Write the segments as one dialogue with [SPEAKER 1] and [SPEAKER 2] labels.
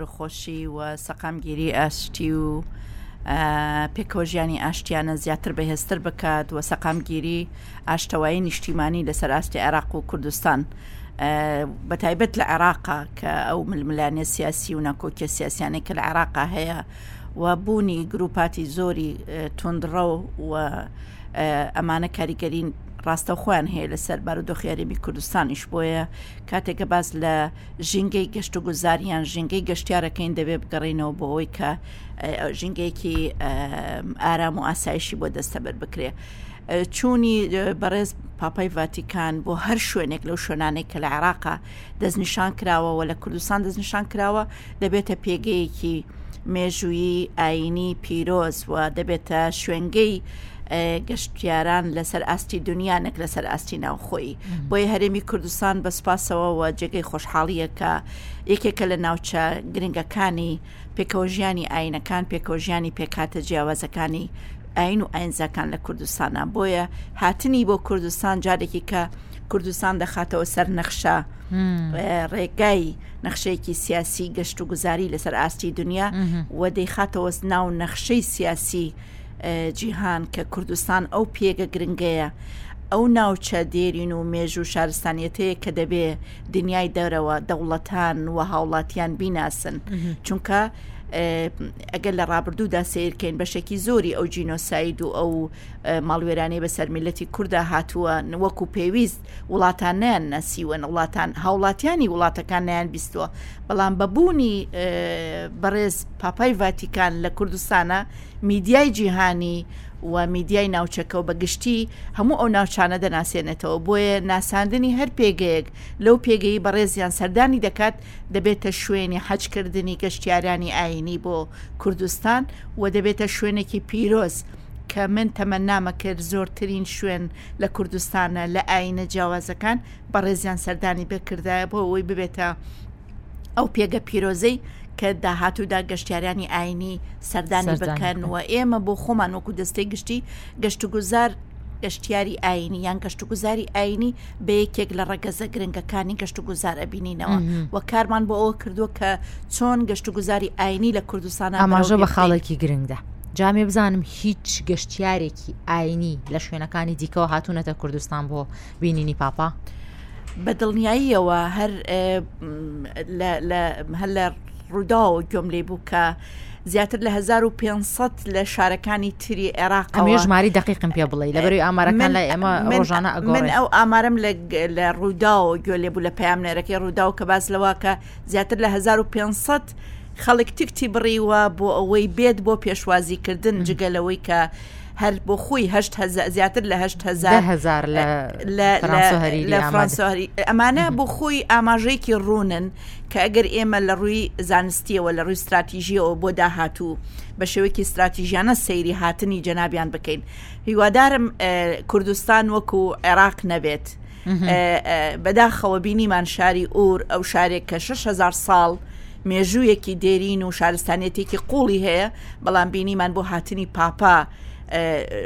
[SPEAKER 1] ڕوخۆشی و سەقامگیری ئاشتی و پێکۆژیانی ئاشتیانە زیاتر بەهێزتر بکات و سەقامگیری ئاشتەوایی نیشتیمانی لەسەر ئاستی عێراق و کوردستان بە تایبەت لە عێراقا کە ئەو ململانێ سیاسی و ناکۆکیە سیاسیانەی کە لە عێراقا هەیە و بوونی گروپاتی زۆری تونندڕە و ئەمانە کاریگەرین ڕاستە خۆیان هەیە لەسەر بارودۆخیاریمی کوردستانیش بۆیە کاتێکە باس لە ژینگەی گەشتوگوزار یان ژینگەی گەشتیارەکەین دەبێ بگەڕێینەوە بۆ ئەوەی کە ژینگەیەکی ئارام و ئاسایشی بۆ دەستەبەر بکرێ. چوونی بەڕێز پاپای ڤاتیکان بۆ هەر شوێنێک لەو شوێنانێک کە لە عێراقا دەستنیشان کراوەوە لە کوردستان دەستنیشان کراوە دەبێتە پێگەیەکی مێژوویی ئاینی پیرۆز و دەبێتە شوێنگەی گەشتیاران لەسەر ئاستی دنیا نەک لەسەر ئاستی ناوخۆی بۆیە هەرێمی کوردستان بە سپاسەوە و جێگەی خۆشحاڵیەکە یەکێکە لە ناوچە گرنگەکانی پێکەوەژیانی ئاینەکان پێکەوەژیانی پێکاتە جیاوازەکانی ئاین و ئاینزاکان لە کوردستانە بۆیە هاتنی بۆ کوردستان جارێکی کە کوردستان دەخاتەوە سەر نەخشە ڕێگای نەخشەیەکی سیاسی گەشت و گوزاری لەسەر ئاستی دنیا و دەیخاتەوەست ناو نەخشەی سیاسی جیهان کە کوردستان ئەو پێگە گرنگەیە، ئەو ناوچە دێرین و مێژوو شارستانیەتەیە کە دەبێ دنیای دەرەوە، دەوڵەتان و هاوڵاتیان بیناسن. چونکە ئەگەر لە ڕابردوودا سیرکەین بەشێکی زۆری ئەو جینۆساید و ئەو ماڵوێرانەی بەسەر میلەتی کووردا هاتووە وەک و پێویست وڵاتان نیان ناسیوە وڵاتان هاوڵاتیانی وڵاتەکان نیان بیستوە بەڵام بەبوونی بەڕێز پاپای ڤاتیکان لە کوردستانە میدیای جیهانی و میدیای ناوچەکە و بە گشتی هەموو ئەو ناوچانە دەناسێنێتەوە، بۆیە ناساندنی هەر پێگەیەک لەو پێگەی بەڕێزیان سەردانی دەکات دەبێتە شوێنی حەجکردنی گەشتیارانی ئایینی بۆ کوردستان و دەبێتە شوێنێکی پیرۆز کە من تەمەنامە کرد زۆرترین شوێن لە کوردستان لە ئایینە جیاوازەکان بەڕێزیان سەردانی بکردایە بۆ ئەوەی ببێتە ئەو پێگە پیرۆزەی کە داهاتوودا گەشتیارانی ئاینی سەردانی بکەن و ئێمە بۆ خۆمان وەکو دەستەی گشتی گەشتگوزار گەشتیاری ئاینی یان گەشتگوزاری ئاینی بە یەکێک لە ڕەگەزە گرنگەکانی گەشتگوزار ئەبینینەوە و کارمان بۆ ئەوە کردووە کە چۆن گەشتگوزاری ئاینی لە کوردستان
[SPEAKER 2] ئاماژە بە خاڵێکی گرنگدا. جامێ بزانم هیچ گەشتیارێکی ئاینی لە شوێنەکانی دیکەوە هاتوونەتە کوردستان بۆ بینینی پاپا.
[SPEAKER 1] بە دڵنیاییەوە هەر لە ڕووداو گوێم لێ بوو کە زیاتر لە 1500 لە شارەکانی تری عێراق
[SPEAKER 2] ئەمێ ژماری دقیقم پێ بڵێ لەبەروی ئامارەکان لای ئێمە ڕۆژانە
[SPEAKER 1] ئەگۆن ئەو ئامارم لە ڕوودا و گوێ لێبوو لە پامنێرەکەی ڕوودا و کە باس لەواکە زیاتر لە 1500 خەڵک تکتی بڕیوە بۆ ئەوەی بێت بۆ پێشوازیکردن جگە لەوەی کە هەر بۆ خۆی هەشت هەزار زیاتر لە
[SPEAKER 2] هەشت هەزار هەزار
[SPEAKER 1] لە لە فرانسۆهری لە فرانسۆهری ئەمانە بۆ خۆی ئاماژەیەکی ڕوونن کە ئەگەر ئێمە لە ڕووی زانستیەوە لە ڕووی استراتیژیەوە بۆ داهاتوو بە شێوەیەکی استراتیژیانە سەیری هاتنی جەنابیان بکەین هیوادارم کوردستان وەکو عێراق نەبێت. بەداخەوە بینیمان شاری ئور ئەو شارێک کە 6هزار ساڵ مێژوویەکی دێرین و شارستانیەتێکی قوڵی هەیە بەڵام بینیمان بۆ هاتنی پاپا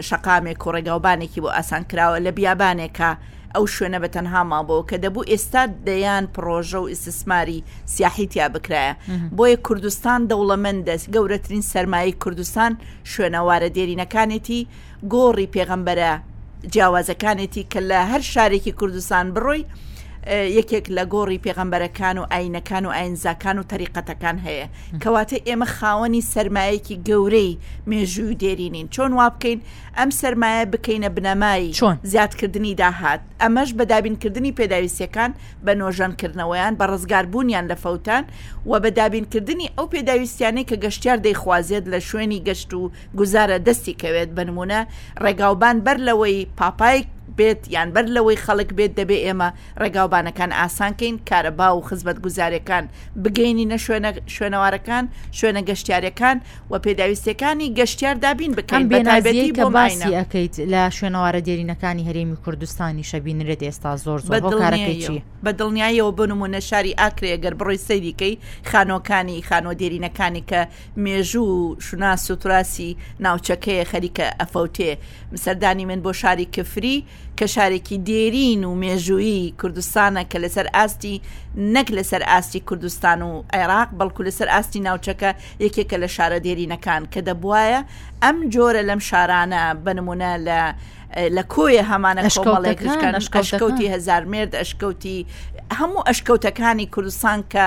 [SPEAKER 1] شەقامێک و ڕێگاوبانێکی بۆ ئاسان کراوە لە بیابانێکە ئەو شوێنە بە تەنها مابەوە کە دەبوو ئێستا دەیان پرۆژە و ئیسسماری سیاحیتیا بکرایە بۆیە کوردستان دەوڵەمەندەست گەورەترین سەرمایە کوردستان شوێنەوارە دێرینەکانێتی گۆڕی پێغەمبەرە جیاوازەکانێتی کە لە هەر شارێکی کوردستان بڕۆی یەکێک لە گۆڕی پێغەمبەرەکان و ئاینەکان و ئاینزاکان و تەریقەتەکان هەیە کەواتە ئێمە خاوەنی سرمایەکی گەورەی مێژووی دێرینین چۆن وا بکەین ئەم سرمایە بکەینە بنەمایی
[SPEAKER 2] چۆن
[SPEAKER 1] زیادکردنی داهات ئەمەش بە دابینکردنی پێداویستەکان بە نۆژەنکردنەوەیان بە ڕزگاربوونیان لە فەوتان و بە دابینکردنی ئەو پێداویستیانەی کە گەشتار دەیخوازێت لە شوێنی گەشت و گوزارە دەستی کەوێت، بە نموونە ڕێگاوبان بەر لەوەی پاپای بێت یان بەر لەوەی خەڵک بێت دەبێ ئێمە ڕێگاوبانەکان ئاسان کەین، کارەبا و خزمەتگوزاریەکان بگەینینە شوێنە شوێنەوارەکان، شوێنە گەشتیارەکان و پێداویستیەکانی گەشتیار دابین بکەین،
[SPEAKER 2] بە تایبەتی بۆ ماینە. ئەکەیت لە شوێنەوارە دێرینەکانی هەرێمی کوردستانیشە بینرێت ئێستا زۆر زۆر هۆ کارەکەی چی؟
[SPEAKER 1] بە دڵنیاییەوە بۆ نموونە شاری ئاکرێ گەر بڕۆی سەیری کەی خانۆکانی خانۆ دێرینەکانی کە مێژوو و شوناس و تراسی ناوچەکەیە خەریکە ئەفەوتێ سەردانی من بۆ شاری کفری کە شارێکی دێرین و مێژوویی کوردستانە کە لەسەر ئاستی نەک لەسەر ئاستی کوردستان و عێراق بەڵکو لەسەر ئاستی ناوچەکە یەکێکە لە شارە دێرینەکان کە دەبواە ئەم جۆرە لەم شارانە بنمونە لە لە کۆیە هەمانە شکۆڵێکەکان ئەشکەوتی هزار مرد ئەشکەوتی هەموو ئەشکەوتەکانی کوردستان کە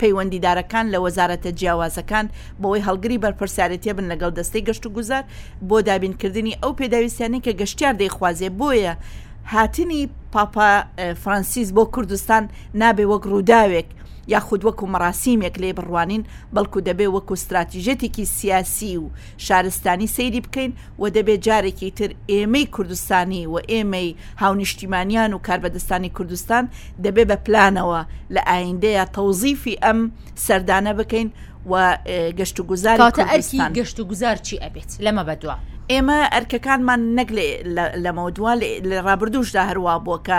[SPEAKER 1] پەیوەندیدارەکان لە وەزارەتە جیاوازەکان بەوەی هەڵگری بەرپرسیارێتیە بن لەگەڵ دەستەی گەشتوگوزار بۆ دابینکردنی ئەو پێداویستیانەی کە گەشتیار دەیخوازێ بۆیە هاتنی پاپا فرانسیس بۆ کوردستان نابێ وەک ڕووداوێک یاخود وەکو مەراسیمێک لێ بڕوانین بەڵکو دەبێ وەکو ستراتیژێتێکی سیاسی و شارستانی سەیری بکەین و دەبێ جارێکی تر ئێمەی کوردستانی و ئێمەی هاونیشتیمانیان و کاربەدەستانی کوردستان دەبێ بە پلانەوە لە ئایندەیە تەوزیفی ئەم سەردانە بکەین و گەشت و گوزار کەواتە ئەرکی
[SPEAKER 2] گەشت و گوزار چی ئەبێت لەمە بەدوا
[SPEAKER 1] ئێمە ئەرکەکانمان نەک لەمەوە دوا لە ڕابردووشدا هەروە بووە کە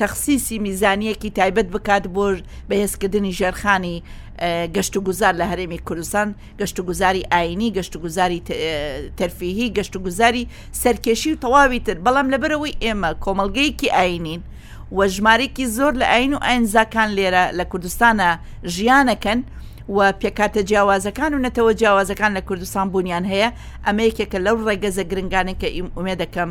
[SPEAKER 1] تەخسیسی میزانیەکی تایبەت بکات بۆ بەهێزکردنی ژێرخانی گەشتوگوزار لە هەرێمی کوردستان گەشتوگوزاری ئاینی گەشتوگوزاری تەرفیهی گەشتوگوزاری سەرکێشی و تەواوی تر بەڵام لەبەرەوەی ئێمە کۆمەلگەیەکی ئاینین و ژمارێکی زۆر لە ئاین و ئاینزاکان لێرە لە کوردستانە ژیانەکەن و پێکاتە جیاوازەکان و نەتەوە جیاوازەکان لە کوردستان بوونیان هەیە ئەمە یەکێکە لەو ڕێگەزە گرنگانێکە ئیم ئومێ دەکەم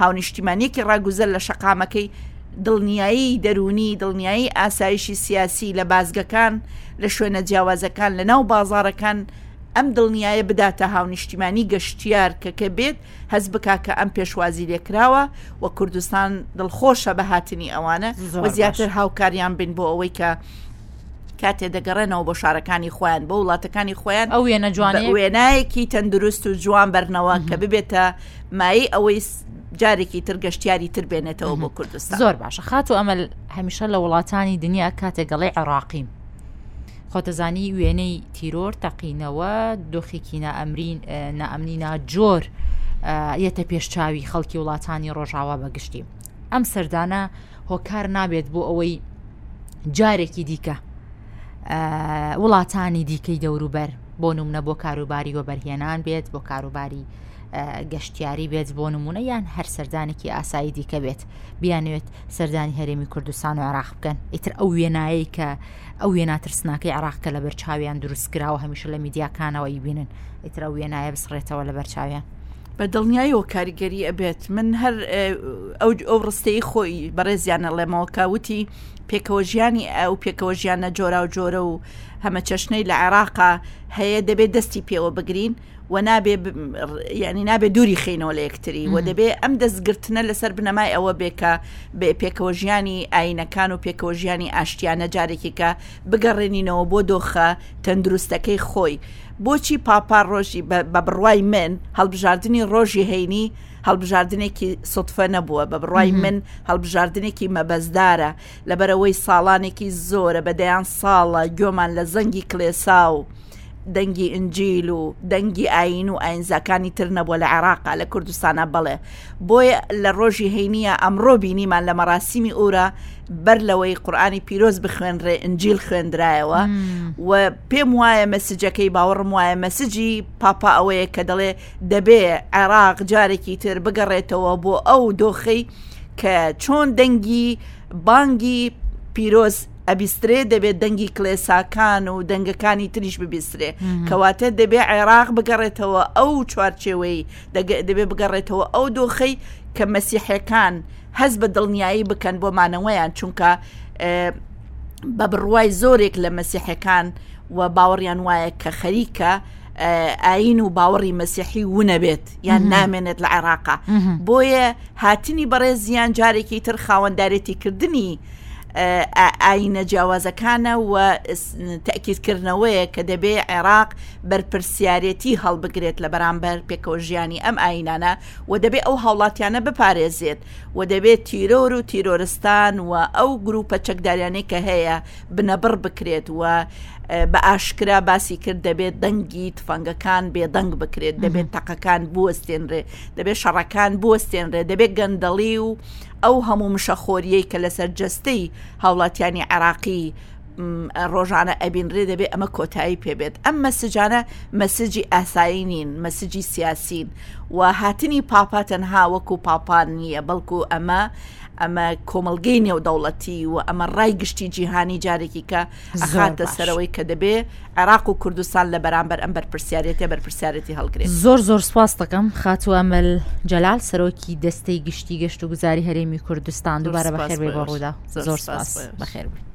[SPEAKER 1] هاونیشتیمانیەکی ڕاگوزەر لە شەقامەکەی دڵنیایی دەروونی دڵنیایی ئاسایشی سیاسی لە بازگەکان لە شوێنە جیاوازەکان لە ناو بازارەکان ئەم دڵنیایە بداتە هاونیشتیمانی گەشتیار کە کە بێت هەز بکا کە ئەم پێشوازی لێکراوە و کوردستان دڵخۆشە بە هاتنی ئەوانە و زیاتر هاوکاریان بن بۆ ئەوەی کە کاتێ دەگەڕێنەوە بۆ شارەکانی خۆیان بۆ وڵاتەکانی خۆیان
[SPEAKER 2] ئەو وێنە جوان
[SPEAKER 1] وێنایەکی تەندروست و جوان بەرنەوە کە ببێتە مایی ئەوەی جارێکی تر گەشتیاری تر بێنێتەوە بۆ کوردستان
[SPEAKER 2] زۆر باشە خاتو ئەمە هەمیشە لە وڵاتانی دنیا کاتێک گەڵی عێراقیم خۆتەزانی وێنەی تیرۆر تەقینەوە دۆخێکی نائەمرین نائەمنی ناجۆر یەتە پێشچوی خەڵکی وڵاتانی ڕۆژاوا بەگشتی ئەم سەردانە هۆکار نابێت بۆ ئەوەی جارێکی دیکە وڵاتانی دیکەی دەوروبەر بۆ نمونە بۆ کاروباری وەبەرهێنان بێت بۆ کاروباری گەشتیاری بێت بۆ نمونە یان هەر سەردانێکی ئاسایی دیکە بێت بیانوێت سەردانی هەرێمی کوردستان و عراق بکەن ئیتر ئەو وێنایی کە ئەو وێنا ترسناکەی عراقکە لە بەرچاویان دروستکراوە هەمیشە لە میدیاکانەوە یبینن ئیترە وێنایە بسڕێتەوە لە بەرچاویان
[SPEAKER 1] بە دڵنیایەوە کاریگەری ئەبێت من هەر ئەو ڕستەی خۆی بەڕێزیانە ڵێمەوە کاوتی پێکەوە ژیانی ئەو پێکەوە ژیانە جۆرا و جۆرە و هەمە چەشنەی لە عێراقا هەیە دەبێت دەستی پێوە بگرین و نابێ ینی نابێ دووری خینەوە لە یەکتری و دەبێ ئەم دەستگرتنە لەسەر بنەمای ئەوە بێکە بێ پێکەوە ژیانی ئاینەکان و پێکەوە ژیانی ئاشتیانە جارێکێکە بگەڕێنینەوە بۆ دۆخە تەندروستەکەی خۆی بۆچی پاپا ڕۆژی، بە بڕوای من هەڵبژاردنی ڕۆژی هەینی هەڵبژاردنێکی سوتفە نەبووە، بە بڕوای من هەڵبژاردنێکی مەبەزدارە، لەبەرەوەی ساڵانێکی زۆرە بە دەیان ساڵە گۆمان لە زەنگی کلێسا و دەنگی ئنجیل و دەنگی ئاین و ئاینزاکانی تر نەبووە لە عێراقا لە کوردستانە بڵێ بۆیە لە ڕۆژی هەینیە ئەمڕۆ بینیمان لە مەراسیمی ئورە بەر لەوەی قورآانی پیرۆز بخوێنرێ ئنجیل خوێندرایەوە و پێم وایە مەسجەکەی باوەڕم وایە مەسجی پاپا ئەوەیە کە دەڵێ دەبێ عێراق جارێکی تر بگەڕێتەوە بۆ ئەو دۆخەی کە چۆن دەنگی بانگی پیرۆز ئەبیسترێ دەبێت دەنگی کلێساکان و دەنگەکانی تریش ببیسترێ کەواتە دەبێ عێراق بگەڕێتەوە ئەو چوارچێوەی دەبێ بگەڕێتەوە ئەو دۆخەی کە مەسیحەکان هەست بە دڵنیایی بکەن بۆ مانەوەیان چونکە بە بڕوای زۆرێک لە مەسیحەکان و باوەڕیان وایە کە خەریکە ئاین و باوەڕی مەسیحی ونەبێت یان نامێنێت لە عێراقا بۆیە هاتنی بەڕێزیان جارێکی تر خاوەندارێتی کردنی ئاینە جیاوازەکانە و تاکیزکردنەوەیە کە دەبێ عێراق بەرپرسیارەتی هەڵبگرێت لە بەرامبەر پێکەوە ژیانی ئەم ئاینانە و دەبێت ئەو هاوڵاتیانە بپارێزێت و دەبێت تیرۆر و تیرۆرستان و ئەو گروپە چەکداریانەی کە هەیە بنەبڕ بکرێت و بە ئاشکرا باسی کرد دەبێت دەنگی تفەنگەکان بێدەنگ بکرێت دەبێت تەقەکان بوەستێنرێ دەبێت شەڕەکان بوەستێنرێ دەبێت گەندەڵی و ئەو هەموو مشەخۆریەی کە لەسەر جەستەی هاوڵاتیانی عراقی ڕۆژانە ئەبینرێ دەبێت ئەمە کۆتایی پێبێت ئەم مەسجانە مەسجی ئاسایی نین مەسجی سیاسین و هاتنی پاپا تەنها وەکو پاپان نییە بەڵکو ئەمە ئەمە کۆمەلگەی نێودەوڵەتی و ئەمە ڕای گشتی جیهانی جارێکی کە ئەخاتە سەرەوەی کە دەبێ عێراق و کوردستان لە بەرامبەر ئەم بەرپرسیارەتە بەرپرسیارەتی هەڵگرێت
[SPEAKER 2] زۆر زۆر سواز دەکەم خاتو ئەمەل جەلال سەرۆکی دەستەی گشتی گەشت و گوزاری هەرێمی کوردستان دووبارە بەخێر بێ بە ڕوودا زۆر سپاس بەخێر بێت